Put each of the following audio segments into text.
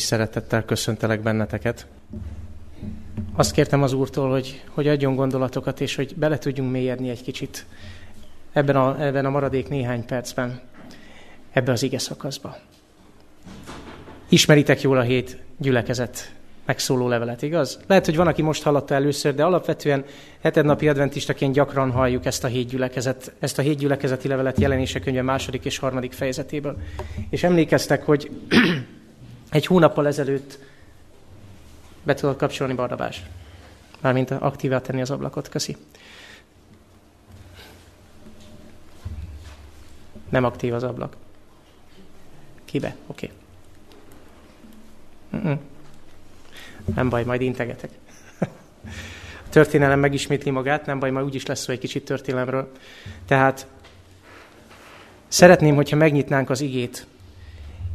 Szeretettel köszöntelek benneteket. Azt kértem az Úrtól, hogy, hogy adjon gondolatokat, és hogy bele tudjunk mélyedni egy kicsit ebben a, ebben a maradék néhány percben, ebbe az ige szakaszba. Ismeritek jól a hét gyülekezet megszóló levelet, igaz? Lehet, hogy van, aki most hallotta először, de alapvetően hetednapi adventistaként gyakran halljuk ezt a hét gyülekezet, ezt a hét gyülekezeti levelet jelenése könyve második és harmadik fejezetéből. És emlékeztek, hogy egy hónappal ezelőtt be tudod kapcsolni Barnabás. Mármint aktívá tenni az ablakot. Köszi. Nem aktív az ablak. Kibe? Oké. Okay. Nem baj, majd integetek. A történelem megismétli magát, nem baj, majd úgyis lesz szó egy kicsit történelemről. Tehát szeretném, hogyha megnyitnánk az igét,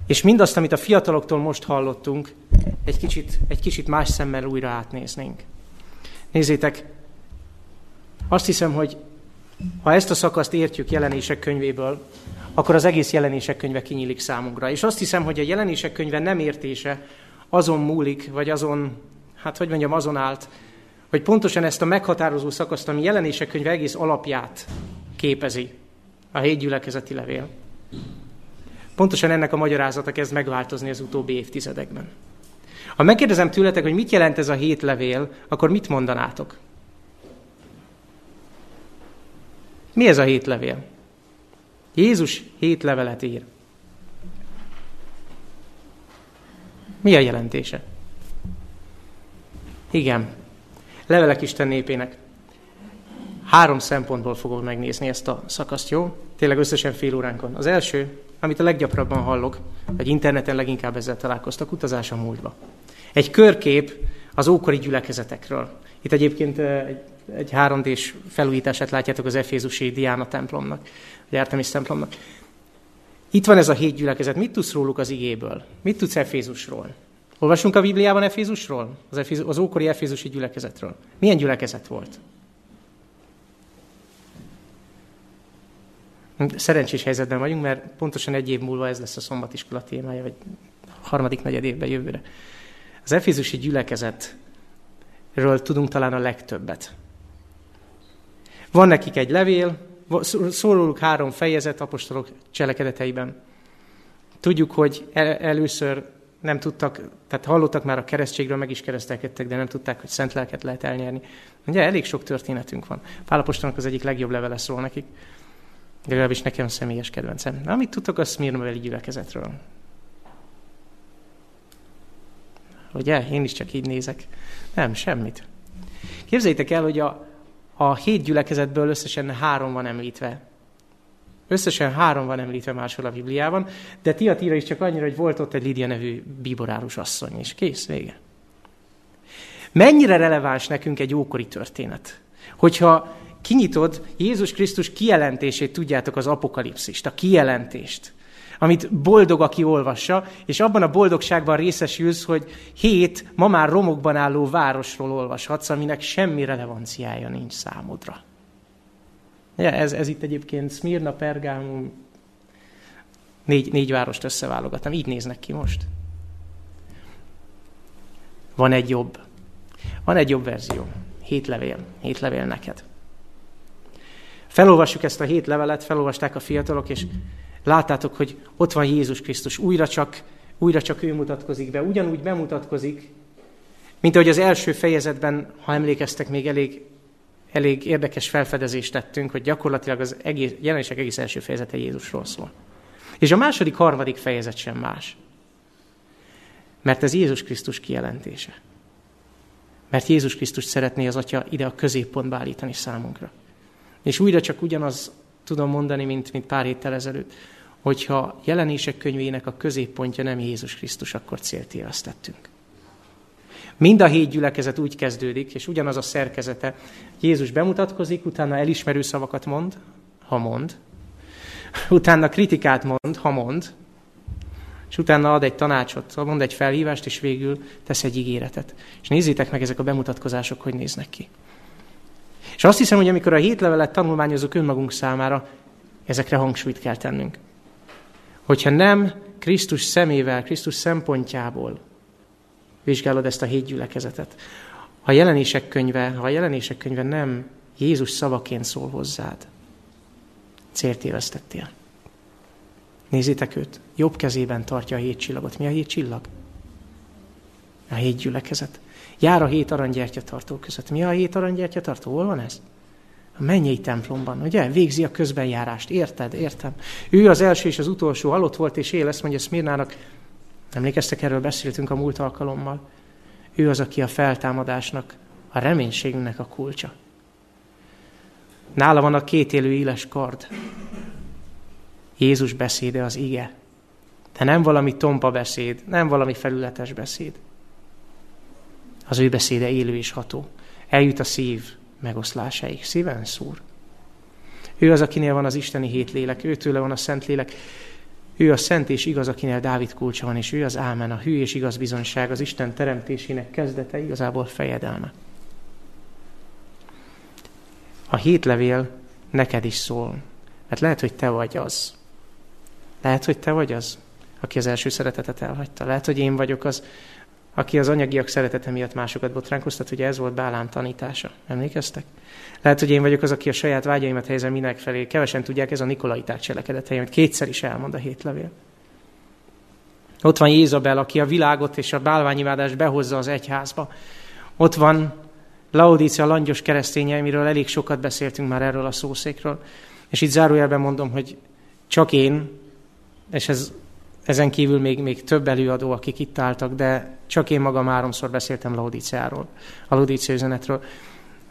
és mindazt, amit a fiataloktól most hallottunk, egy kicsit, egy kicsit más szemmel újra átnéznénk. Nézzétek, azt hiszem, hogy ha ezt a szakaszt értjük jelenések könyvéből, akkor az egész jelenések könyve kinyílik számunkra. És azt hiszem, hogy a jelenések könyve nem értése azon múlik, vagy azon, hát hogy mondjam, azon állt, hogy pontosan ezt a meghatározó szakaszt, ami jelenések könyve egész alapját képezi, a hét gyülekezeti levél. Pontosan ennek a magyarázata kezd megváltozni az utóbbi évtizedekben. Ha megkérdezem tőletek, hogy mit jelent ez a hét levél, akkor mit mondanátok? Mi ez a hét levél? Jézus hét levelet ír. Mi a jelentése? Igen, levelek Isten népének. Három szempontból fogom megnézni ezt a szakaszt, jó? Tényleg összesen fél óránkon. Az első, amit a leggyakrabban hallok, vagy interneten leginkább ezzel találkoztak, utazás a múltba. Egy körkép az ókori gyülekezetekről. Itt egyébként egy, egy 3D-s felújítását látjátok az Efézusi Diana templomnak, vagy Artemis templomnak. Itt van ez a hét gyülekezet. Mit tudsz róluk az igéből? Mit tudsz Efézusról? Olvasunk a Bibliában Efézusról? Az, Efézus, az ókori Efézusi gyülekezetről. Milyen gyülekezet volt? Szerencsés helyzetben vagyunk, mert pontosan egy év múlva ez lesz a szombatiskola témája, vagy harmadik negyed évben jövőre. Az Efézusi gyülekezetről tudunk talán a legtöbbet. Van nekik egy levél, szólóluk három fejezet apostolok cselekedeteiben. Tudjuk, hogy el, először nem tudtak, tehát hallottak már a keresztségről, meg is keresztelkedtek, de nem tudták, hogy szent lelket lehet elnyerni. Ugye elég sok történetünk van. Pálapostolnak az egyik legjobb levele szól nekik. Legalábbis nekem személyes kedvencem. Na, amit tudtok a Smirnoveli gyülekezetről? Ugye? Én is csak így nézek. Nem, semmit. Képzeljétek el, hogy a, a hét gyülekezetből összesen három van említve. Összesen három van említve máshol a Bibliában, de Tiatira is csak annyira, hogy volt ott egy Lidia nevű bíborárus asszony, és kész, vége. Mennyire releváns nekünk egy ókori történet? Hogyha kinyitod Jézus Krisztus kijelentését, tudjátok, az apokalipszist, a kijelentést, amit boldog, aki olvassa, és abban a boldogságban részesülsz, hogy hét ma már romokban álló városról olvashatsz, aminek semmi relevanciája nincs számodra. Ja, ez, ez itt egyébként Smyrna, Pergámum, négy, négy várost összeválogattam. Így néznek ki most. Van egy jobb. Van egy jobb verzió. Hét levél. Hét levél neked. Felolvassuk ezt a hét levelet, felolvasták a fiatalok, és láttátok, hogy ott van Jézus Krisztus. Újra csak, újra csak ő mutatkozik be. Ugyanúgy bemutatkozik, mint ahogy az első fejezetben, ha emlékeztek, még elég, elég érdekes felfedezést tettünk, hogy gyakorlatilag az egész, jelenések egész első fejezete Jézusról szól. És a második, harmadik fejezet sem más. Mert ez Jézus Krisztus kijelentése. Mert Jézus Krisztus szeretné az Atya ide a középpontba állítani számunkra. És újra csak ugyanaz tudom mondani, mint, mint pár héttel ezelőtt, hogyha jelenések könyvének a középpontja nem Jézus Krisztus, akkor tettünk. Mind a hét gyülekezet úgy kezdődik, és ugyanaz a szerkezete. Jézus bemutatkozik, utána elismerő szavakat mond, ha mond, utána kritikát mond, ha mond, és utána ad egy tanácsot, mond egy felhívást, és végül tesz egy ígéretet. És nézzétek meg ezek a bemutatkozások, hogy néznek ki. És azt hiszem, hogy amikor a hét levelet tanulmányozunk önmagunk számára, ezekre hangsúlyt kell tennünk. Hogyha nem Krisztus szemével, Krisztus szempontjából vizsgálod ezt a hét gyülekezetet. Ha a jelenések könyve, ha a jelenések könyve nem Jézus szavaként szól hozzád, célt évesztettél. Nézzétek őt, jobb kezében tartja a hét csillagot. Mi a hét csillag? A hét gyülekezet. Jár a hét tartó között. Mi a hét tartó? Hol van ez? A mennyei templomban, ugye? Végzi a közbenjárást. Érted? Értem. Ő az első és az utolsó halott volt és él, ezt mondja Szmirnának. Emlékeztek, erről beszéltünk a múlt alkalommal. Ő az, aki a feltámadásnak, a reménységünknek a kulcsa. Nála van a két élő éles kard. Jézus beszéde az ige. De nem valami tompa beszéd, nem valami felületes beszéd. Az ő beszéde élő és ható. Eljut a szív megoszlásáig. Szíven szúr. Ő az, akinél van az isteni hét lélek, őtőle van a szent lélek. Ő a szent és igaz, akinél Dávid kulcsa van, és ő az ámen, a hű és igaz bizonyság, az Isten teremtésének kezdete, igazából fejedelme. A hét levél neked is szól, mert lehet, hogy te vagy az. Lehet, hogy te vagy az, aki az első szeretetet elhagyta. Lehet, hogy én vagyok az, aki az anyagiak szeretete miatt másokat botránkoztat, ugye ez volt Bálám tanítása. Emlékeztek? Lehet, hogy én vagyok az, aki a saját vágyaimat helyezem minek felé. Kevesen tudják, ez a Nikolaiták cselekedete, amit kétszer is elmond a hét levél. Ott van Jézabel, aki a világot és a bálványimádást behozza az egyházba. Ott van Laodícia langyos kereszténye, amiről elég sokat beszéltünk már erről a szószékről. És itt zárójelben mondom, hogy csak én, és ez, ezen kívül még, még több előadó, akik itt álltak, de csak én magam háromszor beszéltem Laodíciáról, a Laodícia üzenetről.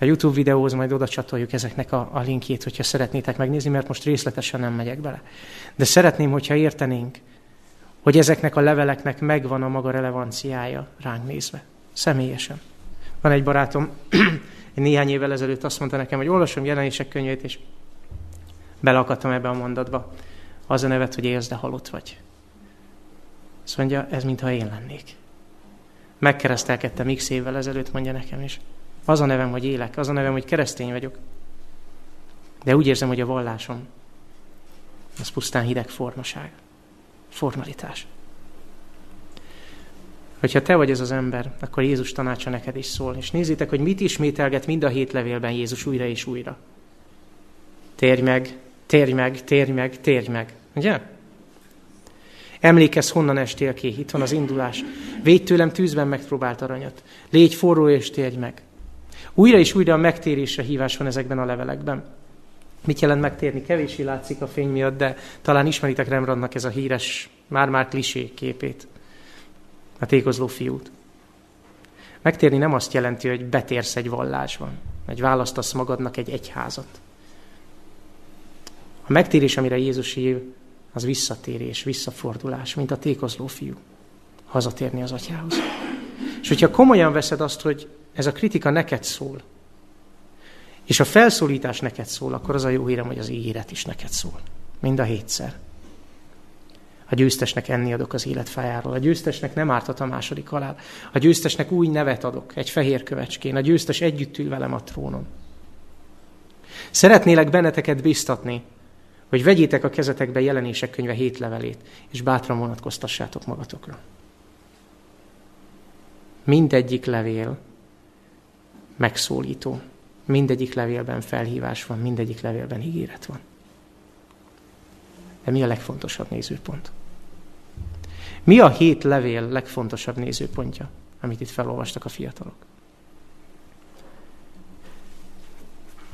A YouTube videóhoz majd oda csatoljuk ezeknek a, a linkjét, hogyha szeretnétek megnézni, mert most részletesen nem megyek bele. De szeretném, hogyha értenénk, hogy ezeknek a leveleknek megvan a maga relevanciája ránk nézve, személyesen. Van egy barátom, néhány évvel ezelőtt azt mondta nekem, hogy olvasom jelenések könyvét, és belakadtam ebbe a mondatba. Az a nevet, hogy élsz, de halott vagy. Azt mondja, ez mintha én lennék. Megkeresztelkedtem x évvel ezelőtt, mondja nekem is. Az a nevem, hogy élek, az a nevem, hogy keresztény vagyok. De úgy érzem, hogy a vallásom az pusztán hideg formaság, formalitás. Hogyha te vagy ez az ember, akkor Jézus tanácsa neked is szól. És nézzétek, hogy mit ismételget mind a hét levélben Jézus újra és újra. Térj meg, térj meg, térj meg, térj meg. Ugye? Emlékezz, honnan estél ki, itt van az indulás. Védj tőlem tűzben megpróbált aranyat. Légy forró és térj meg. Újra és újra a megtérésre hívás van ezekben a levelekben. Mit jelent megtérni? Kevéssé látszik a fény miatt, de talán ismeritek Rembrandtnak ez a híres, már-már klisé képét a tékozló fiút. Megtérni nem azt jelenti, hogy betérsz egy vallásban, vagy választasz magadnak egy egyházat. A megtérés, amire Jézus hív, az visszatérés, visszafordulás, mint a tékozló fiú. Hazatérni az atyához. És hogyha komolyan veszed azt, hogy ez a kritika neked szól, és a felszólítás neked szól, akkor az a jó hírem, hogy az ígéret is neked szól. Mind a hétszer. A győztesnek enni adok az életfájáról. A győztesnek nem ártat a második halál. A győztesnek új nevet adok, egy fehér kövecskén. A győztes együtt ül velem a trónon. Szeretnélek benneteket biztatni, hogy vegyétek a kezetekbe jelenések könyve hét levelét, és bátran vonatkoztassátok magatokra. Mindegyik levél megszólító. Mindegyik levélben felhívás van, mindegyik levélben ígéret van. De mi a legfontosabb nézőpont? Mi a hét levél legfontosabb nézőpontja, amit itt felolvastak a fiatalok?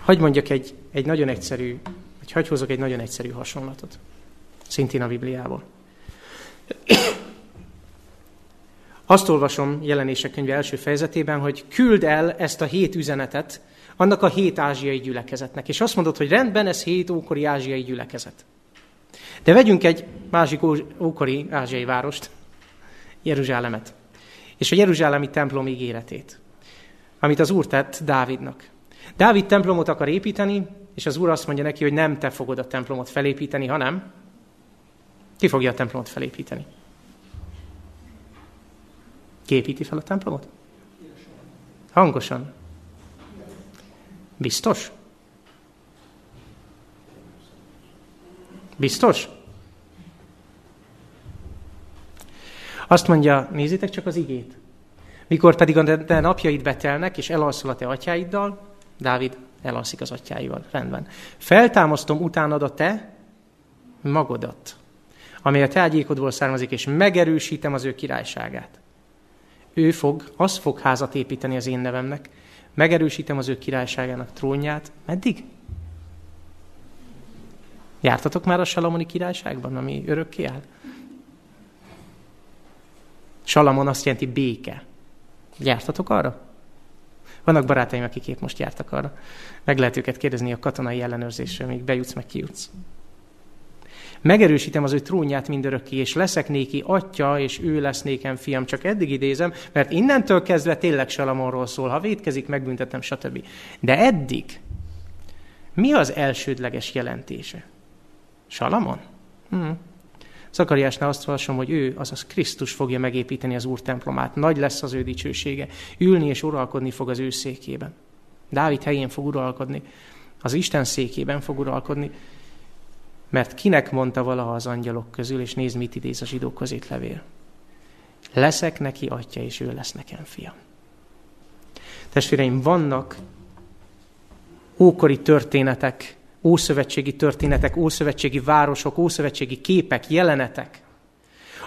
Hogy mondjak egy, egy nagyon egyszerű, vagy hagy hozok egy nagyon egyszerű hasonlatot, szintén a Bibliából. Azt olvasom jelenések könyve első fejezetében, hogy küld el ezt a hét üzenetet annak a hét ázsiai gyülekezetnek. És azt mondod, hogy rendben, ez hét ókori ázsiai gyülekezet. De vegyünk egy másik ókori ázsiai várost, Jeruzsálemet, és a Jeruzsálemi templom ígéretét, amit az Úr tett Dávidnak. Dávid templomot akar építeni, és az Úr azt mondja neki, hogy nem te fogod a templomot felépíteni, hanem ki fogja a templomot felépíteni? Ki építi fel a templomot? Hangosan. Biztos? Biztos? Azt mondja, nézzétek csak az igét. Mikor pedig a te napjaid betelnek, és elalszol a te atyáiddal, Dávid elalszik az atyáival. Rendben. Feltámasztom utánad a te magodat, amely a te ágyékodból származik, és megerősítem az ő királyságát. Ő fog, az fog házat építeni az én nevemnek, megerősítem az ő királyságának trónját. Meddig? Jártatok már a Salamoni királyságban, ami örökké áll? Salamon azt jelenti béke. Jártatok arra? Vannak barátaim, akik épp most jártak arra. Meg lehet őket kérdezni a katonai ellenőrzésre, még bejutsz, meg kijutsz. Megerősítem az ő trónját mindörökké, és leszek néki atya, és ő lesz nékem fiam. Csak eddig idézem, mert innentől kezdve tényleg Salamonról szól. Ha védkezik, megbüntetem, stb. De eddig mi az elsődleges jelentése? Salamon? Hmm. Zakariásnál azt olvasom, hogy ő, azaz Krisztus fogja megépíteni az Úr templomát. Nagy lesz az ő dicsősége. Ülni és uralkodni fog az ő székében. Dávid helyén fog uralkodni. Az Isten székében fog uralkodni. Mert kinek mondta valaha az angyalok közül, és nézd, mit idéz a zsidók közét levél. Leszek neki atya, és ő lesz nekem fiam. Testvéreim, vannak ókori történetek, ószövetségi történetek, ószövetségi városok, ószövetségi képek, jelenetek,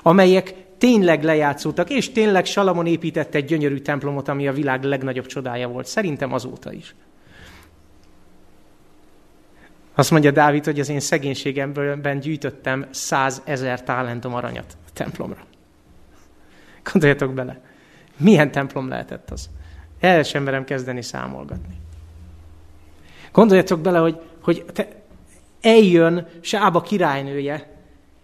amelyek tényleg lejátszódtak, és tényleg Salamon építette egy gyönyörű templomot, ami a világ legnagyobb csodája volt. Szerintem azóta is. Azt mondja Dávid, hogy az én szegénységemben gyűjtöttem százezer talentom aranyat a templomra. Gondoljatok bele. Milyen templom lehetett az? El sem merem kezdeni számolgatni. Gondoljatok bele, hogy hogy te eljön Sába királynője,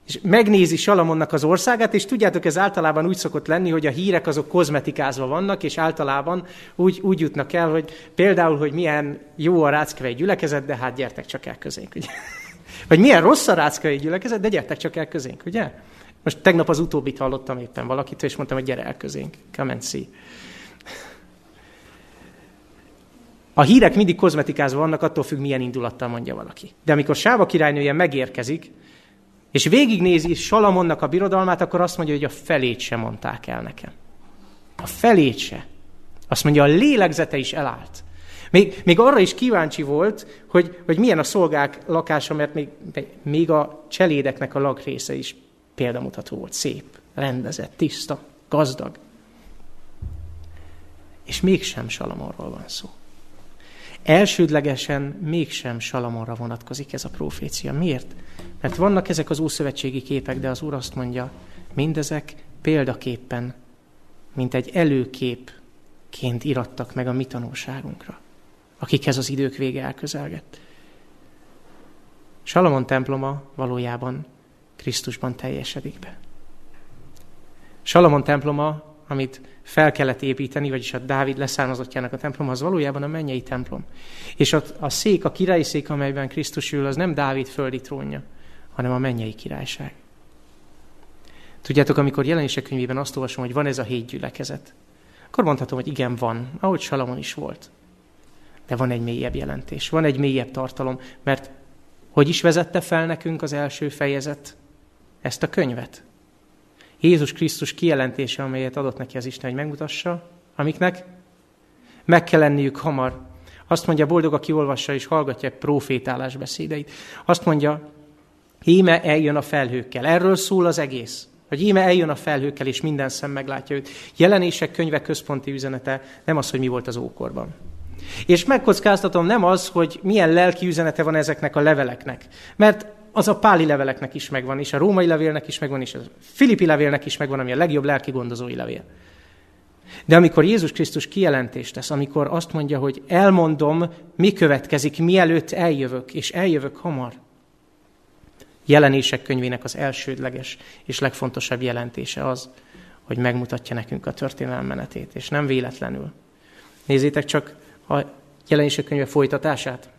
és megnézi Salamonnak az országát, és tudjátok, ez általában úgy szokott lenni, hogy a hírek azok kozmetikázva vannak, és általában úgy, úgy jutnak el, hogy például, hogy milyen jó a ráckevei gyülekezet, de hát gyertek csak el közénk, ugye? Vagy milyen rossz a ráckevei gyülekezet, de gyertek csak el közénk, ugye? Most tegnap az utóbbit hallottam éppen valakitől, és mondtam, hogy gyere el közénk, come and see. A hírek mindig kozmetikázva vannak, attól függ, milyen indulattal mondja valaki. De amikor Sáva királynője megérkezik, és végignézi Salamonnak a birodalmát, akkor azt mondja, hogy a felét sem mondták el nekem. A felét se. Azt mondja, a lélegzete is elállt. Még, még arra is kíváncsi volt, hogy, hogy milyen a szolgák lakása, mert még, még a cselédeknek a lagrésze is példamutató volt. Szép, rendezett, tiszta, gazdag. És mégsem Salamonról van szó. Elsődlegesen mégsem Salamonra vonatkozik ez a profécia. Miért? Mert vannak ezek az ószövetségi képek, de az Úr azt mondja, mindezek példaképpen, mint egy előképként irattak meg a mi tanulságunkra, akikhez az idők vége elközelgett. Salamon temploma valójában Krisztusban teljesedik be. Salamon temploma amit fel kellett építeni, vagyis a Dávid leszármazottjának a templom, az valójában a mennyei templom. És a, a szék, a királyi szék, amelyben Krisztus ül, az nem Dávid földi trónja, hanem a mennyei királyság. Tudjátok, amikor jelenések könyvében azt olvasom, hogy van ez a hét gyülekezet, akkor mondhatom, hogy igen, van, ahogy Salamon is volt. De van egy mélyebb jelentés, van egy mélyebb tartalom, mert hogy is vezette fel nekünk az első fejezet ezt a könyvet? Jézus Krisztus kijelentése, amelyet adott neki az Isten, hogy megmutassa, amiknek meg kell lenniük hamar. Azt mondja, boldog, aki olvassa és hallgatja profétálás beszédeit. Azt mondja, íme eljön a felhőkkel. Erről szól az egész. Hogy íme eljön a felhőkkel, és minden szem meglátja őt. Jelenések könyve központi üzenete nem az, hogy mi volt az ókorban. És megkockáztatom nem az, hogy milyen lelki üzenete van ezeknek a leveleknek. Mert az a páli leveleknek is megvan, és a római levélnek is megvan, és a filipi levélnek is megvan, ami a legjobb lelki gondozói levél. De amikor Jézus Krisztus kijelentést tesz, amikor azt mondja, hogy elmondom, mi következik, mielőtt eljövök, és eljövök hamar, jelenések könyvének az elsődleges és legfontosabb jelentése az, hogy megmutatja nekünk a történelem menetét, és nem véletlenül. Nézzétek csak a jelenések könyve folytatását.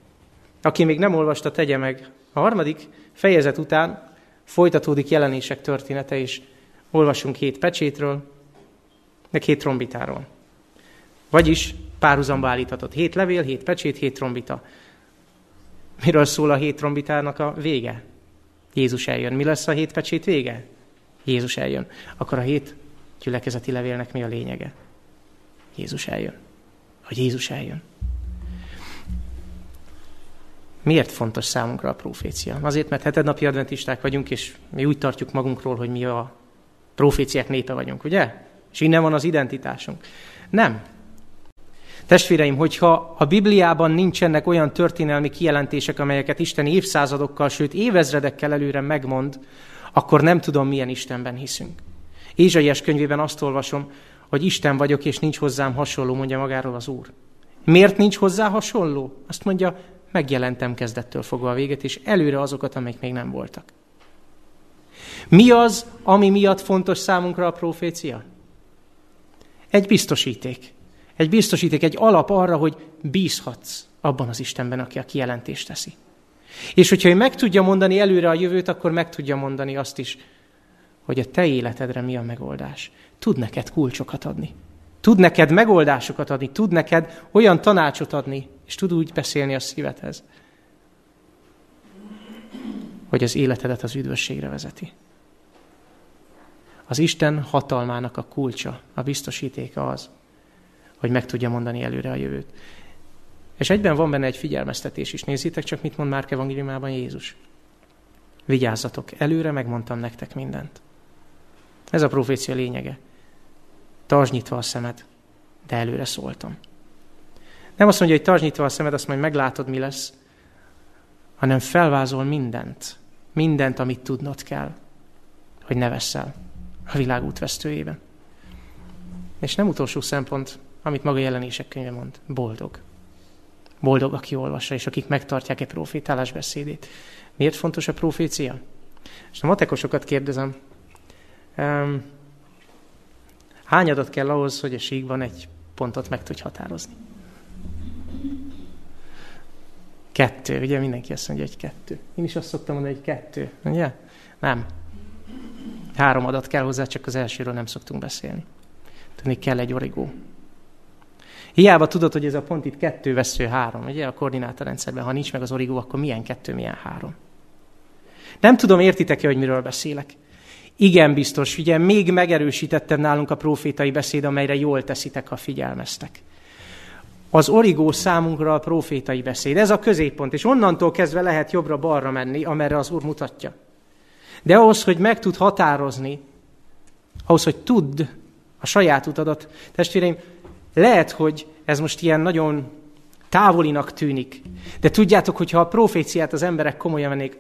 Aki még nem olvasta, tegye meg. A harmadik fejezet után folytatódik jelenések története, és olvasunk hét pecsétről, meg hét trombitáról. Vagyis párhuzamba állíthatott. Hét levél, hét pecsét, hét trombita. Miről szól a hét trombitának a vége? Jézus eljön. Mi lesz a hét pecsét vége? Jézus eljön. Akkor a hét gyülekezeti levélnek mi a lényege? Jézus eljön. Hogy Jézus eljön. Miért fontos számunkra a profécia? Azért, mert heted napi adventisták vagyunk, és mi úgy tartjuk magunkról, hogy mi a proféciák népe vagyunk, ugye? És innen van az identitásunk. Nem. Testvéreim, hogyha a Bibliában nincsenek olyan történelmi kijelentések, amelyeket Isten évszázadokkal, sőt évezredekkel előre megmond, akkor nem tudom, milyen Istenben hiszünk. Ézsaiás könyvében azt olvasom, hogy Isten vagyok, és nincs hozzám hasonló, mondja magáról az Úr. Miért nincs hozzá hasonló? Azt mondja, megjelentem kezdettől fogva a véget, és előre azokat, amik még nem voltak. Mi az, ami miatt fontos számunkra a profécia? Egy biztosíték. Egy biztosíték, egy alap arra, hogy bízhatsz abban az Istenben, aki a kijelentést teszi. És hogyha ő meg tudja mondani előre a jövőt, akkor meg tudja mondani azt is, hogy a te életedre mi a megoldás. Tud neked kulcsokat adni. Tud neked megoldásokat adni, tud neked olyan tanácsot adni, és tud úgy beszélni a szívedhez, hogy az életedet az üdvösségre vezeti. Az Isten hatalmának a kulcsa, a biztosítéka az, hogy meg tudja mondani előre a jövőt. És egyben van benne egy figyelmeztetés is. Nézzétek csak, mit mond Márk evangéliumában Jézus. Vigyázzatok, előre megmondtam nektek mindent. Ez a profécia lényege. Tartsd nyitva a szemed, de előre szóltam. Nem azt mondja, hogy tartsd nyitva a szemed, azt majd meglátod, mi lesz, hanem felvázol mindent, mindent, amit tudnod kell, hogy ne veszel a világ útvesztőjében. És nem utolsó szempont, amit maga jelenések könyve mond, boldog. Boldog, aki olvassa, és akik megtartják egy profétálás beszédét. Miért fontos a profécia? És a matekosokat kérdezem, um, hány adat kell ahhoz, hogy a síkban egy pontot meg tudj határozni? Kettő, ugye mindenki azt mondja, hogy kettő. Én is azt szoktam mondani, hogy kettő, ugye? Nem. Három adat kell hozzá, csak az elsőről nem szoktunk beszélni. Tudni kell egy origó. Hiába tudod, hogy ez a pont itt kettő vesző három, ugye a koordinátorrendszerben, ha nincs meg az origó, akkor milyen kettő, milyen három. Nem tudom, értitek-e, hogy miről beszélek? Igen, biztos, ugye még megerősítettem nálunk a profétai beszéd, amelyre jól teszitek, ha figyelmeztek. Az origó számunkra a profétai beszéd. Ez a középpont, és onnantól kezdve lehet jobbra-balra menni, amerre az Úr mutatja. De ahhoz, hogy meg tud határozni, ahhoz, hogy tudd a saját utadat, testvéreim, lehet, hogy ez most ilyen nagyon távolinak tűnik, de tudjátok, hogy ha a proféciát az emberek komolyan vennék,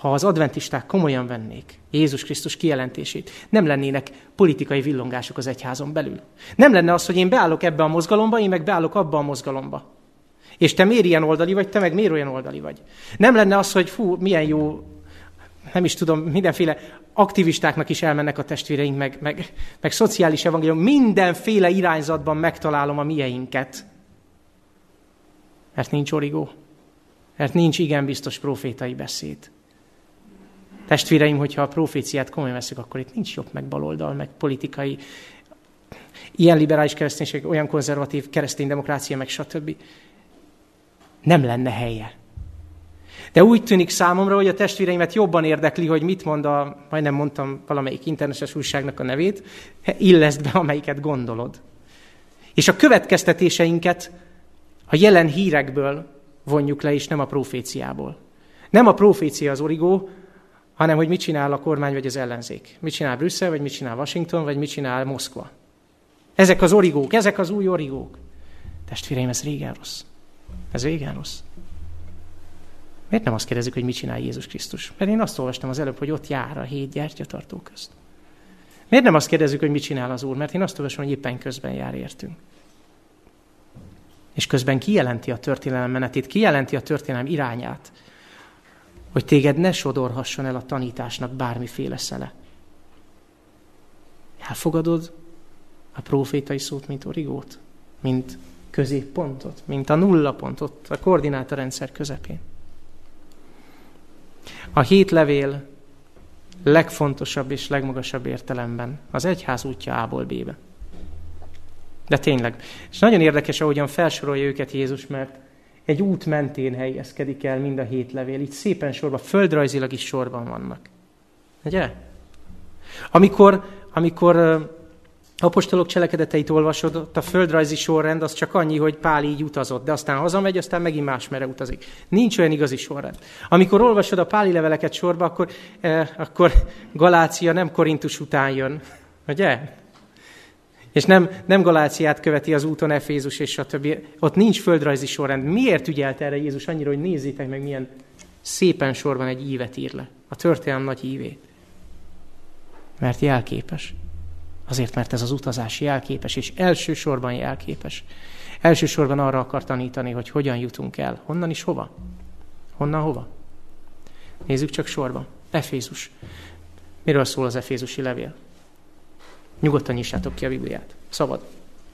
ha az adventisták komolyan vennék Jézus Krisztus kijelentését, nem lennének politikai villongások az egyházon belül. Nem lenne az, hogy én beállok ebbe a mozgalomba, én meg beállok abba a mozgalomba. És te miért ilyen oldali vagy, te meg miért olyan oldali vagy. Nem lenne az, hogy fú, milyen jó, nem is tudom, mindenféle aktivistáknak is elmennek a testvéreink, meg, meg, meg szociális evangélium, mindenféle irányzatban megtalálom a mieinket. Mert nincs origó. Mert nincs igen biztos profétai beszéd. Testvéreim, hogyha a proféciát komolyan veszük, akkor itt nincs jobb meg baloldal, meg politikai, ilyen liberális kereszténység, olyan konzervatív keresztény demokrácia, meg stb. Nem lenne helye. De úgy tűnik számomra, hogy a testvéreimet jobban érdekli, hogy mit mond a, majdnem mondtam valamelyik internetes újságnak a nevét, illeszt be, amelyiket gondolod. És a következtetéseinket a jelen hírekből vonjuk le, és nem a proféciából. Nem a profécia az origó, hanem hogy mit csinál a kormány vagy az ellenzék. Mit csinál Brüsszel, vagy mit csinál Washington, vagy mit csinál Moszkva. Ezek az origók, ezek az új origók. Testvéreim, ez régen rossz. Ez régen rossz. Miért nem azt kérdezzük, hogy mit csinál Jézus Krisztus? Mert én azt olvastam az előbb, hogy ott jár a hét gyertyatartó közt. Miért nem azt kérdezzük, hogy mit csinál az Úr? Mert én azt olvasom, hogy éppen közben jár értünk. És közben kijelenti a történelem menetét, kijelenti a történelem irányát hogy téged ne sodorhasson el a tanításnak bármiféle szele. Elfogadod a profétai szót, mint origót, mint középpontot, mint a nulla pontot a koordinátorrendszer közepén. A hét levél legfontosabb és legmagasabb értelemben az egyház útja A-ból B-be. De tényleg. És nagyon érdekes, ahogyan felsorolja őket Jézus, mert egy út mentén helyezkedik el mind a hét levél. Itt szépen sorban, földrajzilag is sorban vannak. Ugye? Amikor, amikor apostolok cselekedeteit olvasod, ott a földrajzi sorrend az csak annyi, hogy Pál így utazott, de aztán hazamegy, aztán megint más mere utazik. Nincs olyan igazi sorrend. Amikor olvasod a páli leveleket sorba, akkor, eh, akkor Galácia nem Korintus után jön, ugye? És nem, nem Galáciát követi az úton Efézus és a többi. Ott nincs földrajzi sorrend. Miért ügyelt erre Jézus annyira, hogy nézzétek meg, milyen szépen sorban egy ívet ír le. A történelem nagy ívét. Mert jelképes. Azért, mert ez az utazás jelképes, és elsősorban jelképes. Elsősorban arra akar tanítani, hogy hogyan jutunk el. Honnan is hova? Honnan hova? Nézzük csak sorba. Efézus. Miről szól az Efézusi levél? Nyugodtan nyissátok ki a Bibliát. Szabad.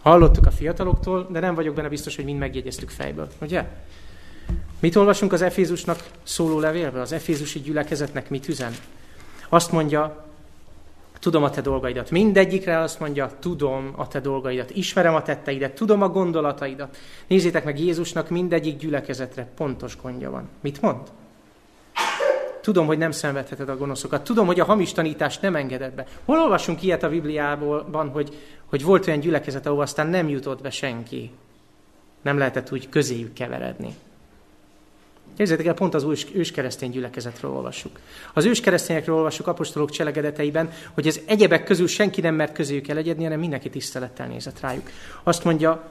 Hallottuk a fiataloktól, de nem vagyok benne biztos, hogy mind megjegyeztük fejből. Ugye? Mit olvasunk az Efézusnak szóló levélből? Az Efézusi gyülekezetnek mit üzen? Azt mondja, tudom a te dolgaidat. Mindegyikre azt mondja, tudom a te dolgaidat, ismerem a tetteidet, tudom a gondolataidat. Nézzétek meg, Jézusnak mindegyik gyülekezetre pontos gondja van. Mit mond? Tudom, hogy nem szenvedheted a gonoszokat. Tudom, hogy a hamis tanítást nem engeded be. Hol olvasunk ilyet a Bibliában, hogy, hogy volt olyan gyülekezet, ahol aztán nem jutott be senki. Nem lehetett úgy közéjük keveredni. Képzeljétek el, pont az ős, őskeresztény gyülekezetről olvassuk. Az őskeresztényekről olvassuk apostolok cselekedeteiben, hogy az egyebek közül senki nem mert közéjük elegyedni, hanem mindenki tisztelettel nézett rájuk. Azt mondja,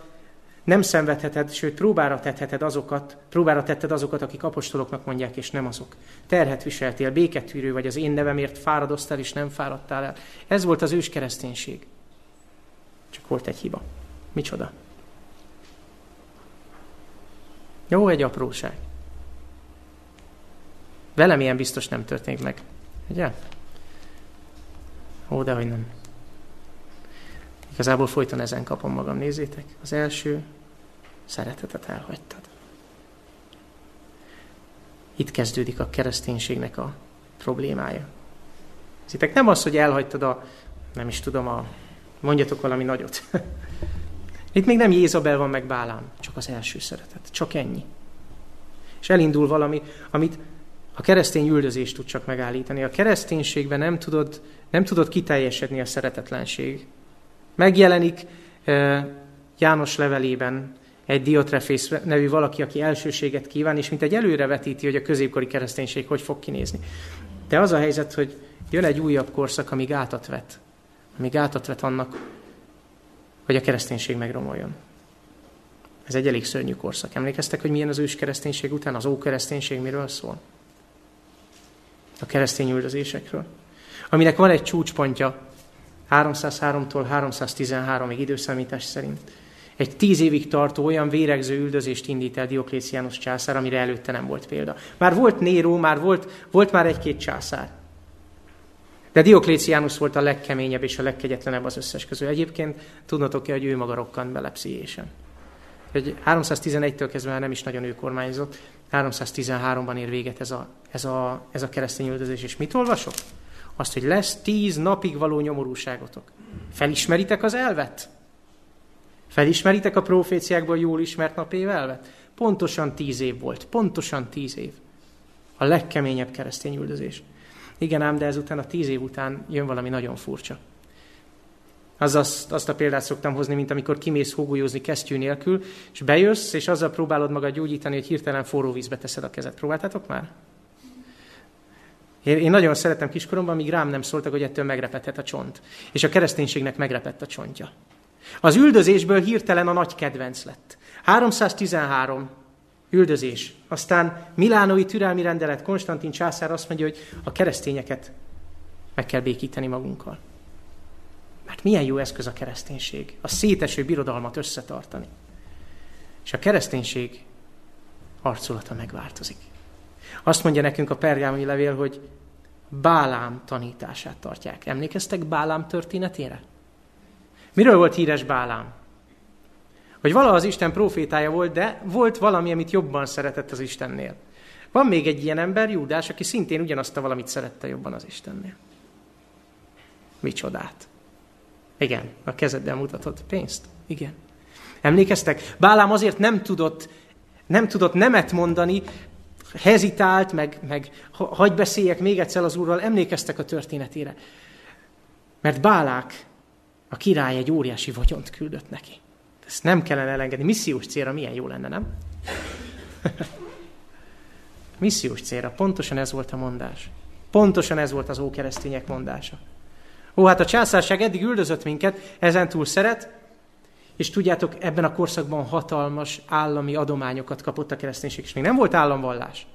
nem szenvedheted, sőt próbára tetheted azokat, próbára tetted azokat, akik apostoloknak mondják, és nem azok. Terhet viseltél, béketűrő vagy, az én nevemért fáradoztál, és nem fáradtál el. Ez volt az ős kereszténység. Csak volt egy hiba. Micsoda? Jó, egy apróság. Velem ilyen biztos nem történik meg. Ugye? Ó, de hogy nem. Igazából folyton ezen kapom magam, nézzétek. Az első, szeretetet elhagytad. Itt kezdődik a kereszténységnek a problémája. Nézzétek, nem az, hogy elhagytad a, nem is tudom, a, mondjatok valami nagyot. Itt még nem Jézabel van meg Bálám, csak az első szeretet. Csak ennyi. És elindul valami, amit a keresztény üldözés tud csak megállítani. A kereszténységben nem tudod, nem tudod kiteljesedni a szeretetlenség. Megjelenik János levelében egy Diotrefész nevű valaki, aki elsőséget kíván, és mint egy előrevetíti, hogy a középkori kereszténység hogy fog kinézni. De az a helyzet, hogy jön egy újabb korszak, amíg átat vet. Amíg átat vet annak, hogy a kereszténység megromoljon. Ez egy elég szörnyű korszak. Emlékeztek, hogy milyen az ős kereszténység után? Az ókereszténység miről szól? A keresztény üldözésekről. Aminek van egy csúcspontja, 303-tól 313-ig időszámítás szerint. Egy tíz évig tartó olyan véregző üldözést indít el Diokléciánus császár, amire előtte nem volt példa. Már volt Néró, már volt, volt már egy-két császár. De Diokléciánus volt a legkeményebb és a legkegyetlenebb az összes közül. Egyébként tudnotok-e, hogy ő maga rokkant bele pszichésen. 311-től kezdve nem is nagyon ő kormányzott, 313-ban ér véget ez a, ez a, ez a keresztény üldözés. És mit olvasok? Azt, hogy lesz tíz napig való nyomorúságotok. Felismeritek az elvet? Felismeritek a proféciákból jól ismert napév elvet? Pontosan tíz év volt. Pontosan tíz év. A legkeményebb keresztény üldözés. Igen ám, de ezután a tíz év után jön valami nagyon furcsa. Az azt, azt a példát szoktam hozni, mint amikor kimész hógolyózni kesztyű nélkül, és bejössz, és azzal próbálod magad gyógyítani, hogy hirtelen forró vízbe teszed a kezed. Próbáltátok már? Én nagyon szeretem kiskoromban, míg rám nem szóltak, hogy ettől megrepethet a csont. És a kereszténységnek megrepett a csontja. Az üldözésből hirtelen a nagy kedvenc lett. 313 üldözés. Aztán Milánói türelmi rendelet, Konstantin császár azt mondja, hogy a keresztényeket meg kell békíteni magunkkal. Mert milyen jó eszköz a kereszténység. A széteső birodalmat összetartani. És a kereszténység arculata megváltozik. Azt mondja nekünk a pergámi levél, hogy Bálám tanítását tartják. Emlékeztek Bálám történetére? Miről volt híres Bálám? Hogy vala az Isten profétája volt, de volt valami, amit jobban szeretett az Istennél. Van még egy ilyen ember, Júdás, aki szintén ugyanazt a valamit szerette jobban az Istennél. Micsodát. Igen, a kezeddel mutatod pénzt. Igen. Emlékeztek? Bálám azért nem tudott, nem tudott nemet mondani, hezitált, meg, meg hagy beszéljek még egyszer az úrral, emlékeztek a történetére. Mert Bálák, A király egy óriási vagyont küldött neki. Ezt nem kellene elengedni. Missziós célra milyen jó lenne, nem? Missziós célra. Pontosan ez volt a mondás. Pontosan ez volt az ókeresztények mondása. Ó, hát a császárság eddig üldözött minket, ezentúl szeret, és tudjátok, ebben a korszakban hatalmas állami adományokat kapott a kereszténység, és még nem volt államvallás.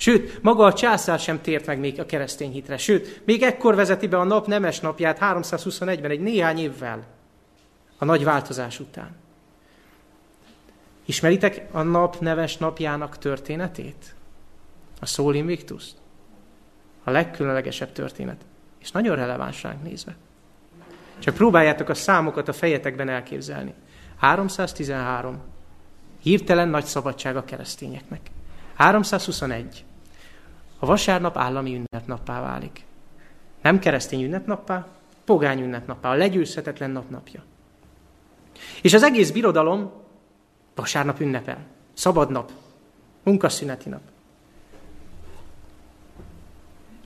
Sőt, maga a császár sem tért meg még a keresztény hitre. Sőt, még ekkor vezeti be a nap nemes napját 321-ben, egy néhány évvel a nagy változás után. Ismeritek a nap neves napjának történetét? A Szól invictus A legkülönlegesebb történet. És nagyon releváns ránk nézve. Csak próbáljátok a számokat a fejetekben elképzelni. 313. Hirtelen nagy szabadság a keresztényeknek. 321. A vasárnap állami ünnepnappá válik. Nem keresztény ünnepnappá, pogány ünnepnappá, a legyőzhetetlen napnapja. És az egész birodalom vasárnap ünnepel. Szabad nap, munkaszüneti nap.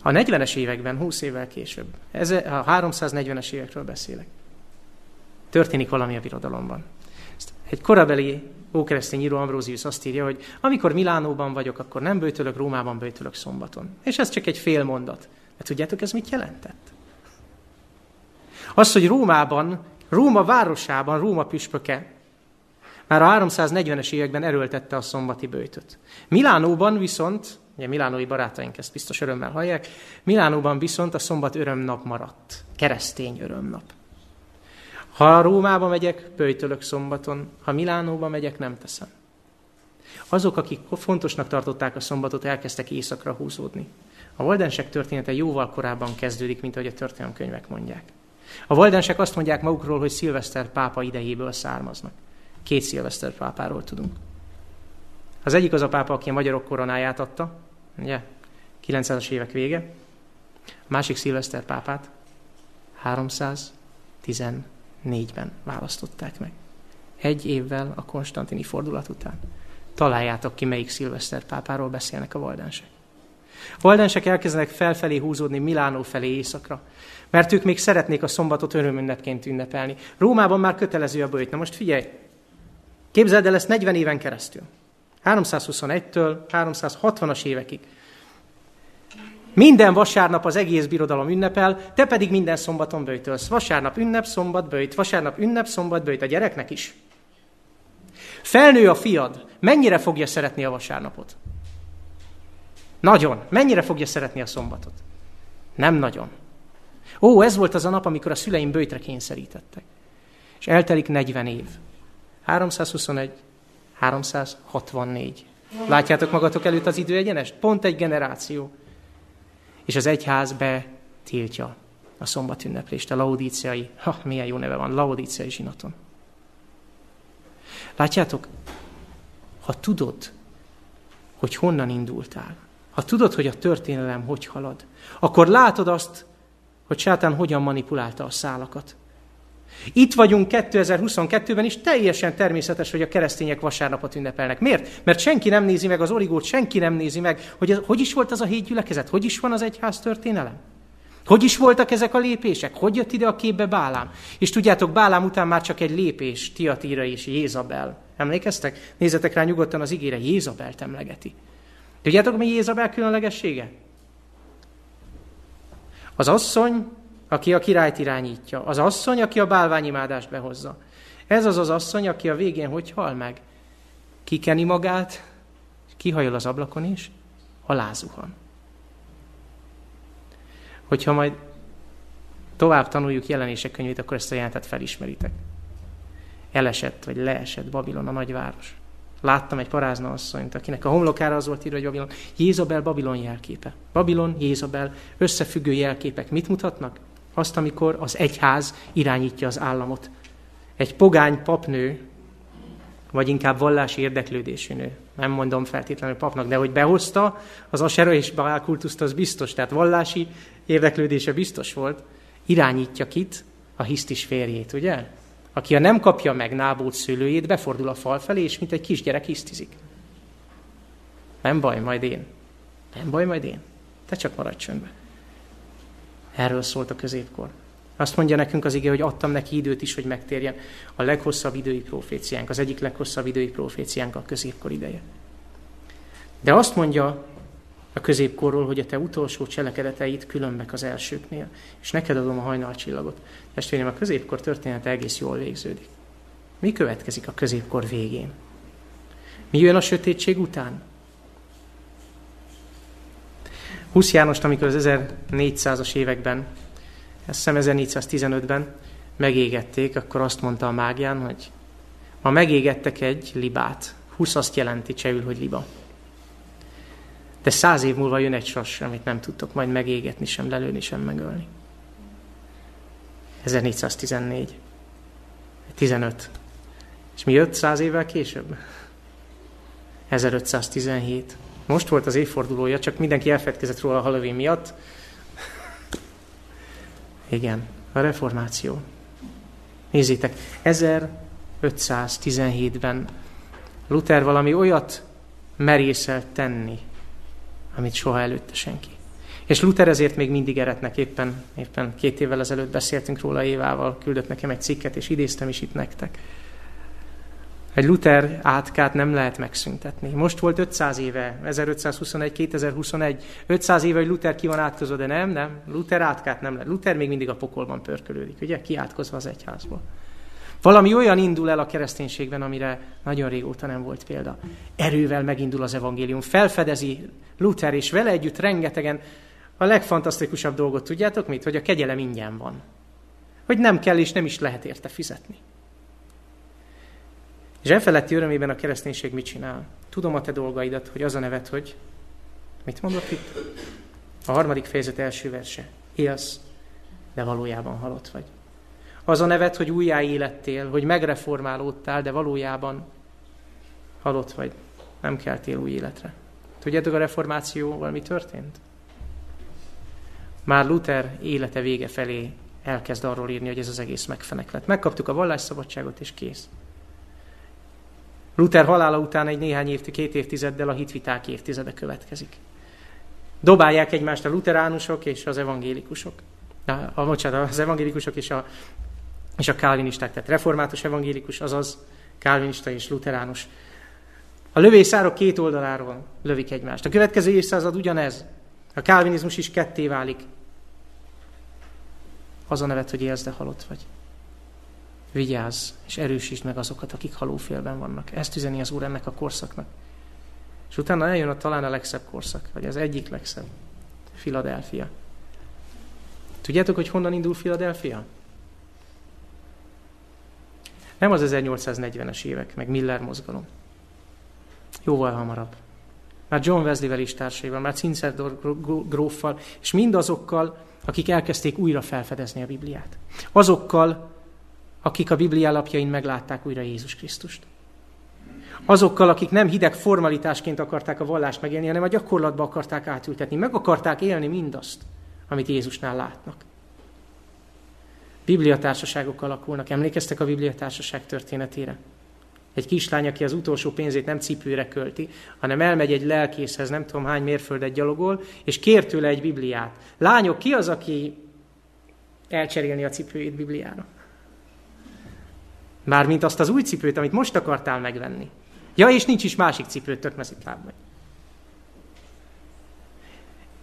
A 40-es években, 20 évvel később, ez a 340-es évekről beszélek, történik valami a birodalomban. Egy korabeli ókeresztény író Ambrózius azt írja, hogy amikor Milánóban vagyok, akkor nem bőtölök, Rómában bőtölök szombaton. És ez csak egy fél mondat. De tudjátok, ez mit jelentett? Az, hogy Rómában, Róma városában, Róma püspöke már a 340-es években erőltette a szombati bőtöt. Milánóban viszont, ugye milánói barátaink ezt biztos örömmel hallják, Milánóban viszont a szombat örömnap maradt. Keresztény örömnap. Ha Rómába megyek, pöjtölök szombaton, ha Milánóba megyek, nem teszem. Azok, akik fontosnak tartották a szombatot, elkezdtek éjszakra húzódni. A valdensek története jóval korábban kezdődik, mint ahogy a történelemkönyvek mondják. A valdensek azt mondják magukról, hogy szilveszter pápa idejéből származnak. Két szilveszter pápáról tudunk. Az egyik az a pápa, aki a magyarok koronáját adta, ugye, 900-as évek vége. A másik szilveszter pápát 314 négyben választották meg. Egy évvel a konstantini fordulat után. Találjátok ki, melyik szilveszter pápáról beszélnek a valdensek. A valdensek elkezdenek felfelé húzódni Milánó felé éjszakra, mert ők még szeretnék a szombatot örömünnepként ünnepelni. Rómában már kötelező a bőjt. Na most figyelj, képzeld el ezt 40 éven keresztül. 321-től 360-as évekig. Minden vasárnap az egész birodalom ünnepel, te pedig minden szombaton bőjtölsz. Vasárnap ünnep, szombat bőjt, vasárnap ünnep, szombat bőjt. A gyereknek is. Felnő a fiad, mennyire fogja szeretni a vasárnapot? Nagyon. Mennyire fogja szeretni a szombatot? Nem nagyon. Ó, ez volt az a nap, amikor a szüleim bőjtre kényszerítettek. És eltelik 40 év. 321, 364. Látjátok magatok előtt az időegyenest? Pont egy generáció és az egyház betiltja a szombat ünneplést, a laudíciai, ha, milyen jó neve van, laudíciai zsinaton. Látjátok, ha tudod, hogy honnan indultál, ha tudod, hogy a történelem hogy halad, akkor látod azt, hogy sátán hogyan manipulálta a szálakat. Itt vagyunk 2022-ben, és teljesen természetes, hogy a keresztények vasárnapot ünnepelnek. Miért? Mert senki nem nézi meg az origót, senki nem nézi meg, hogy az, hogy is volt az a hét gyülekezet, hogy is van az egyház történelem. Hogy is voltak ezek a lépések? Hogy jött ide a képbe Bálám? És tudjátok, Bálám után már csak egy lépés, Tiatira és Jézabel. Emlékeztek? Nézzetek rá nyugodtan az igére, Jézabelt emlegeti. Tudjátok, mi Jézabel különlegessége? Az asszony aki a királyt irányítja. Az asszony, aki a bálványimádást behozza. Ez az az asszony, aki a végén hogy hal meg? Kikeni magát, kihajol az ablakon is, alázuhan. Hogyha majd tovább tanuljuk jelenések könyvét, akkor ezt a jelentet felismeritek. Elesett, vagy leesett Babilon, a nagyváros. Láttam egy parázna asszonyt, akinek a homlokára az volt írva, hogy Babilon. Jézabel Babilon jelképe. Babilon, Jézabel, összefüggő jelképek mit mutatnak? Azt, amikor az egyház irányítja az államot. Egy pogány papnő, vagy inkább vallási érdeklődésű nő. Nem mondom feltétlenül papnak, de hogy behozta az Asera és Baál kultuszt, az biztos. Tehát vallási érdeklődése biztos volt. Irányítja kit? A hisztis férjét, ugye? Aki a nem kapja meg Nábót szülőjét, befordul a fal felé, és mint egy kisgyerek hisztizik. Nem baj, majd én. Nem baj, majd én. Te csak maradj csöndbe. Erről szólt a középkor. Azt mondja nekünk az ige, hogy adtam neki időt is, hogy megtérjen. A leghosszabb idői proféciánk, az egyik leghosszabb idői proféciánk a középkor ideje. De azt mondja a középkorról, hogy a te utolsó cselekedeteit különbek az elsőknél, és neked adom a hajnalcsillagot. Testvérem, a középkor története egész jól végződik. Mi következik a középkor végén? Mi jön a sötétség után? Husz Jánost, amikor az 1400-as években, ezt hiszem 1415-ben megégették, akkor azt mondta a mágián, hogy ma megégettek egy libát. Husz azt jelenti csehül, hogy liba. De száz év múlva jön egy sas, amit nem tudtok majd megégetni, sem lelőni, sem megölni. 1414. 15. És mi jött száz évvel később? 1517. Most volt az évfordulója, csak mindenki elfedkezett róla a Halloween miatt. Igen, a reformáció. Nézzétek, 1517-ben Luther valami olyat merészelt tenni, amit soha előtte senki. És Luther ezért még mindig eretnek, éppen, éppen két évvel ezelőtt beszéltünk róla Évával, küldött nekem egy cikket, és idéztem is itt nektek. Egy Luther átkát nem lehet megszüntetni. Most volt 500 éve, 1521-2021, 500 éve, hogy Luther ki van átkozva, de nem, nem, Luther átkát nem lehet. Luther még mindig a pokolban pörkölődik, ugye, kiátkozva az egyházból. Valami olyan indul el a kereszténységben, amire nagyon régóta nem volt példa. Erővel megindul az evangélium, felfedezi Luther, és vele együtt rengetegen a legfantasztikusabb dolgot tudjátok mit? Hogy a kegyelem ingyen van. Hogy nem kell és nem is lehet érte fizetni. És elfeletti örömében a kereszténység mit csinál? Tudom a te dolgaidat, hogy az a nevet, hogy... Mit mondott itt? A harmadik fejezet első verse. Élsz, de valójában halott vagy. Az a nevet, hogy újjáélettél, hogy megreformálódtál, de valójában halott vagy. Nem keltél új életre. Tudjátok a reformációval mi történt? Már Luther élete vége felé elkezd arról írni, hogy ez az egész megfeneklett. Megkaptuk a vallásszabadságot, és kész. Luther halála után egy néhány év, két évtizeddel a hitviták évtizede következik. Dobálják egymást a luteránusok és az evangélikusok. A, a, bocsánat, az evangélikusok és a, és a kálvinisták, tehát református evangélikus, azaz kálvinista és luteránus. A lövészárok két oldaláról lövik egymást. A következő évszázad ugyanez. A kálvinizmus is ketté válik. Az a nevet, hogy élsz, halott vagy vigyázz, és erősítsd meg azokat, akik halófélben vannak. Ezt üzeni az Úr ennek a korszaknak. És utána eljön a talán a legszebb korszak, vagy az egyik legszebb. Filadelfia. Tudjátok, hogy honnan indul Filadelfia? Nem az 1840-es évek, meg Miller mozgalom. Jóval hamarabb. Már John Wesley-vel is társaival, már Cincerdor gróffal, és mindazokkal, akik elkezdték újra felfedezni a Bibliát. Azokkal, akik a Biblia alapjain meglátták újra Jézus Krisztust. Azokkal, akik nem hideg formalitásként akarták a vallást megélni, hanem a gyakorlatba akarták átültetni. Meg akarták élni mindazt, amit Jézusnál látnak. Bibliatársaságok alakulnak. Emlékeztek a Bibliatársaság történetére? Egy kislány, aki az utolsó pénzét nem cipőre költi, hanem elmegy egy lelkészhez, nem tudom hány mérföldet gyalogol, és kér tőle egy Bibliát. Lányok, ki az, aki elcserélni a cipőjét Bibliára? Mármint azt az új cipőt, amit most akartál megvenni. Ja, és nincs is másik cipőt, tök vagy.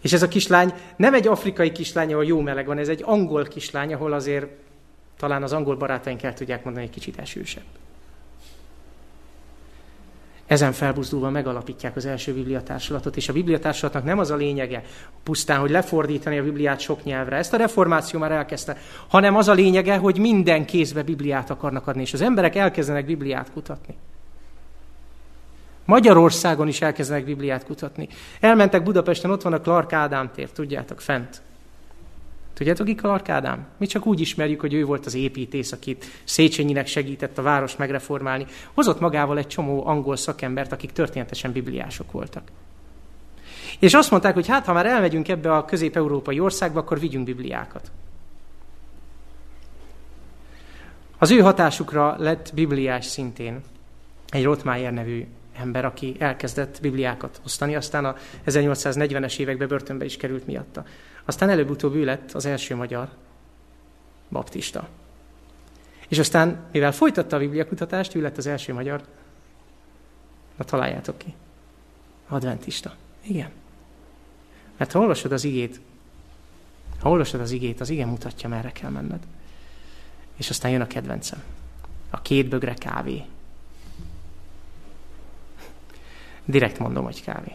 És ez a kislány nem egy afrikai kislány, ahol jó meleg van, ez egy angol kislány, ahol azért talán az angol barátaink el tudják mondani, egy kicsit esősebb. Ezen felbuzdulva megalapítják az első bibliatársulatot, és a bibliatársulatnak nem az a lényege pusztán, hogy lefordítani a Bibliát sok nyelvre, ezt a reformáció már elkezdte, hanem az a lényege, hogy minden kézbe Bibliát akarnak adni, és az emberek elkezdenek Bibliát kutatni. Magyarországon is elkezdenek Bibliát kutatni. Elmentek Budapesten, ott van a Clark Ádám tér, tudjátok, fent. Tudjátok, ki Clark Ádám? Mi csak úgy ismerjük, hogy ő volt az építész, akit Széchenyinek segített a város megreformálni. Hozott magával egy csomó angol szakembert, akik történetesen bibliások voltak. És azt mondták, hogy hát, ha már elmegyünk ebbe a közép-európai országba, akkor vigyünk bibliákat. Az ő hatásukra lett bibliás szintén egy Rottmeier nevű ember, aki elkezdett bibliákat osztani, aztán a 1840-es években börtönbe is került miatta. Aztán előbb-utóbb ő lett az első magyar, baptista. És aztán, mivel folytatta a bibliakutatást, ő lett az első magyar, na találjátok ki. Adventista. Igen. Mert ha olvasod az igét, ha olvasod az igét, az igen mutatja, merre kell menned. És aztán jön a kedvencem. A két bögre kávé. Direkt mondom, hogy kávé.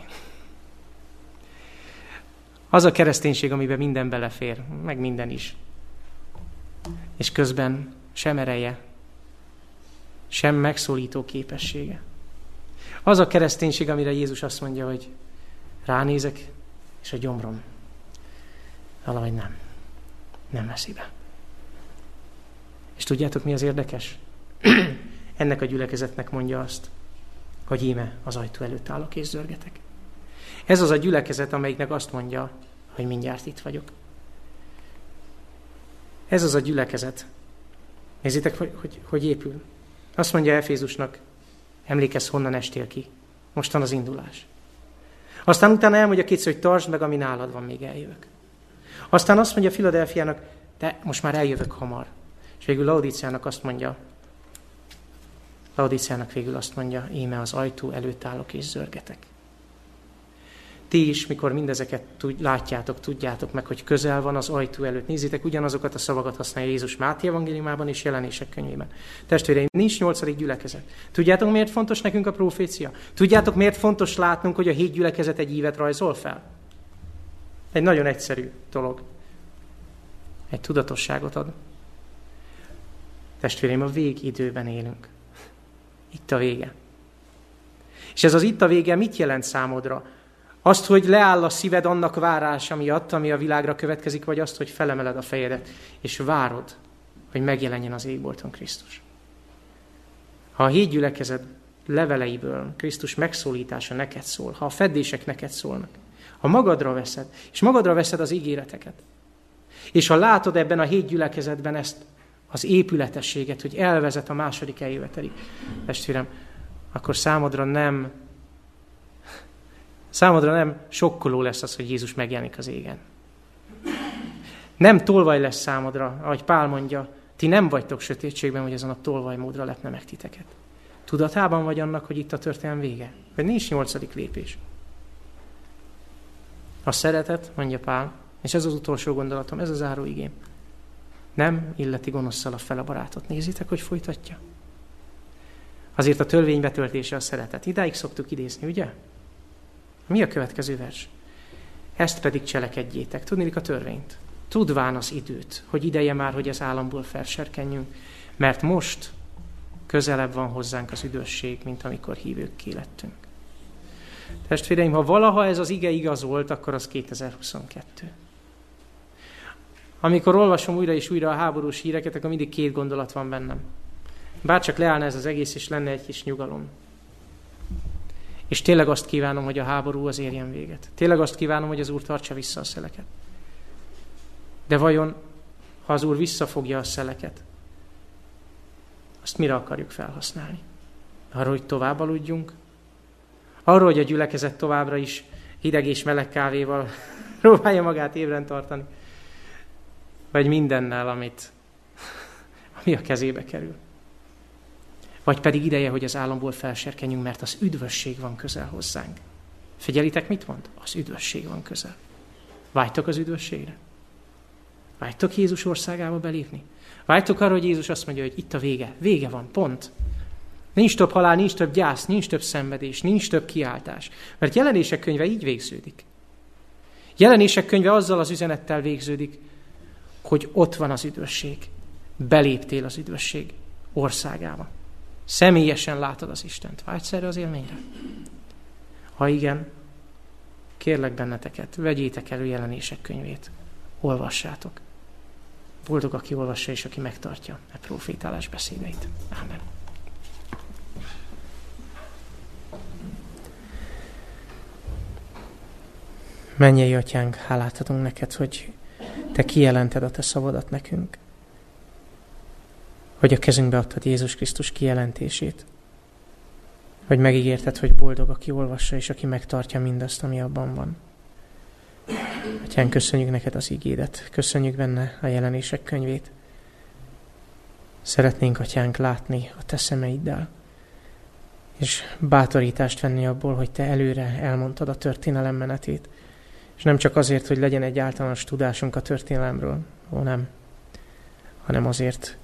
Az a kereszténység, amiben minden belefér, meg minden is. És közben sem ereje, sem megszólító képessége. Az a kereszténység, amire Jézus azt mondja, hogy ránézek, és a gyomrom valahogy nem. Nem veszi be. És tudjátok, mi az érdekes? Ennek a gyülekezetnek mondja azt, hogy íme az ajtó előtt állok és zörgetek. Ez az a gyülekezet, amelyiknek azt mondja, hogy mindjárt itt vagyok. Ez az a gyülekezet. Nézzétek, hogy, hogy, hogy épül. Azt mondja Efézusnak, emlékezz, honnan estél ki. Mostan az indulás. Aztán utána elmondja kétszer, hogy tartsd meg, ami nálad van, még eljövök. Aztán azt mondja Filadelfiának, de most már eljövök hamar. És végül Laudíciának azt mondja, Laudíciának végül azt mondja, íme az ajtó előtt állok és zörgetek. Ti is, mikor mindezeket tud, látjátok, tudjátok meg, hogy közel van az ajtó előtt. Nézzétek, ugyanazokat a szavakat használja Jézus Máté evangéliumában és jelenések könyvében. Testvéreim, nincs nyolcadik gyülekezet. Tudjátok, miért fontos nekünk a profécia? Tudjátok, miért fontos látnunk, hogy a hét gyülekezet egy ívet rajzol fel? Egy nagyon egyszerű dolog. Egy tudatosságot ad. Testvéreim, a végidőben élünk. Itt a vége. És ez az itt a vége mit jelent számodra? Azt, hogy leáll a szíved annak várása miatt, ami a világra következik, vagy azt, hogy felemeled a fejedet, és várod, hogy megjelenjen az égbolton Krisztus. Ha a híd leveleiből Krisztus megszólítása neked szól, ha a fedések neked szólnak, ha magadra veszed, és magadra veszed az ígéreteket, és ha látod ebben a hét ezt az épületességet, hogy elvezet a második eljövetelig, testvérem, akkor számodra nem számodra nem sokkoló lesz az, hogy Jézus megjelenik az égen. Nem tolvaj lesz számodra, ahogy Pál mondja, ti nem vagytok sötétségben, hogy azon a tolvajmódra lepne meg titeket. Tudatában vagy annak, hogy itt a történelem vége? Hogy nincs nyolcadik lépés. A szeretet, mondja Pál, és ez az utolsó gondolatom, ez az záró igém. Nem illeti gonoszszal a fel a barátot. Nézzétek, hogy folytatja. Azért a törvény betöltése a szeretet. Idáig szoktuk idézni, ugye? Mi a következő vers? Ezt pedig cselekedjétek. Tudnélik a törvényt. Tudván az időt, hogy ideje már, hogy az államból felserkenjünk, mert most közelebb van hozzánk az üdvösség, mint amikor hívők lettünk. Testvéreim, ha valaha ez az ige igaz volt, akkor az 2022. Amikor olvasom újra és újra a háborús híreket, akkor mindig két gondolat van bennem. Bárcsak leállna ez az egész, és lenne egy kis nyugalom. És tényleg azt kívánom, hogy a háború az érjen véget. Tényleg azt kívánom, hogy az Úr tartsa vissza a szeleket. De vajon, ha az Úr visszafogja a szeleket, azt mire akarjuk felhasználni? Arra, hogy tovább aludjunk? Arra, hogy a gyülekezet továbbra is hideg és meleg kávéval próbálja magát ébren tartani? Vagy mindennel, amit, ami a kezébe kerül? Vagy pedig ideje, hogy az államból felserkenjünk, mert az üdvösség van közel hozzánk. Figyelitek, mit mond? Az üdvösség van közel. Vágytok az üdvösségre? Vágytok Jézus országába belépni? Vágytok arra, hogy Jézus azt mondja, hogy itt a vége. Vége van, pont. Nincs több halál, nincs több gyász, nincs több szenvedés, nincs több kiáltás. Mert jelenések könyve így végződik. Jelenések könyve azzal az üzenettel végződik, hogy ott van az üdvösség. Beléptél az üdvösség országába. Személyesen látod az Istent. Vágysz erre az élményre? Ha igen, kérlek benneteket, vegyétek elő jelenések könyvét. Olvassátok. Boldog, aki olvassa és aki megtartja a profétálás beszédeit. Amen. Mennyei atyánk, hálát adunk neked, hogy te kijelented a te szavadat nekünk hogy a kezünkbe adtad Jézus Krisztus kijelentését. Hogy megígérted, hogy boldog, aki olvassa, és aki megtartja mindazt, ami abban van. Atyán, köszönjük neked az ígédet, köszönjük benne a jelenések könyvét. Szeretnénk, Atyánk, látni a Te szemeiddel, és bátorítást venni abból, hogy Te előre elmondtad a történelem menetét, és nem csak azért, hogy legyen egy általános tudásunk a történelemről, ó nem, hanem azért,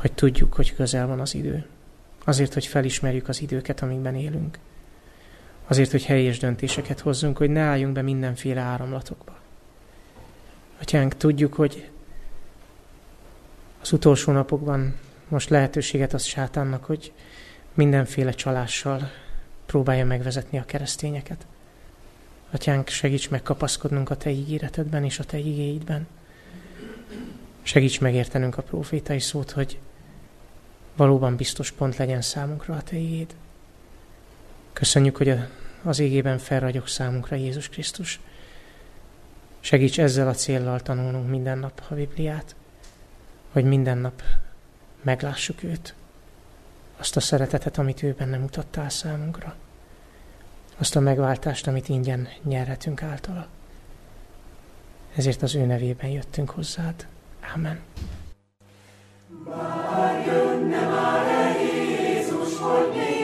hogy tudjuk, hogy közel van az idő. Azért, hogy felismerjük az időket, amikben élünk. Azért, hogy helyes döntéseket hozzunk, hogy ne álljunk be mindenféle áramlatokba. Atyánk, tudjuk, hogy az utolsó napokban most lehetőséget az sátánnak, hogy mindenféle csalással próbálja megvezetni a keresztényeket. Atyánk, segíts megkapaszkodnunk a Te ígéretedben és a Te igéidben. Segíts megértenünk a profétai szót, hogy valóban biztos pont legyen számunkra a Te igéd. Köszönjük, hogy az égében felragyog számunkra Jézus Krisztus. Segíts ezzel a céllal tanulnunk minden nap a Bibliát, hogy minden nap meglássuk őt, azt a szeretetet, amit ő benne mutattál számunkra, azt a megváltást, amit ingyen nyerhetünk általa. Ezért az ő nevében jöttünk hozzád. Amen. Bár jönne már Jézus, hogy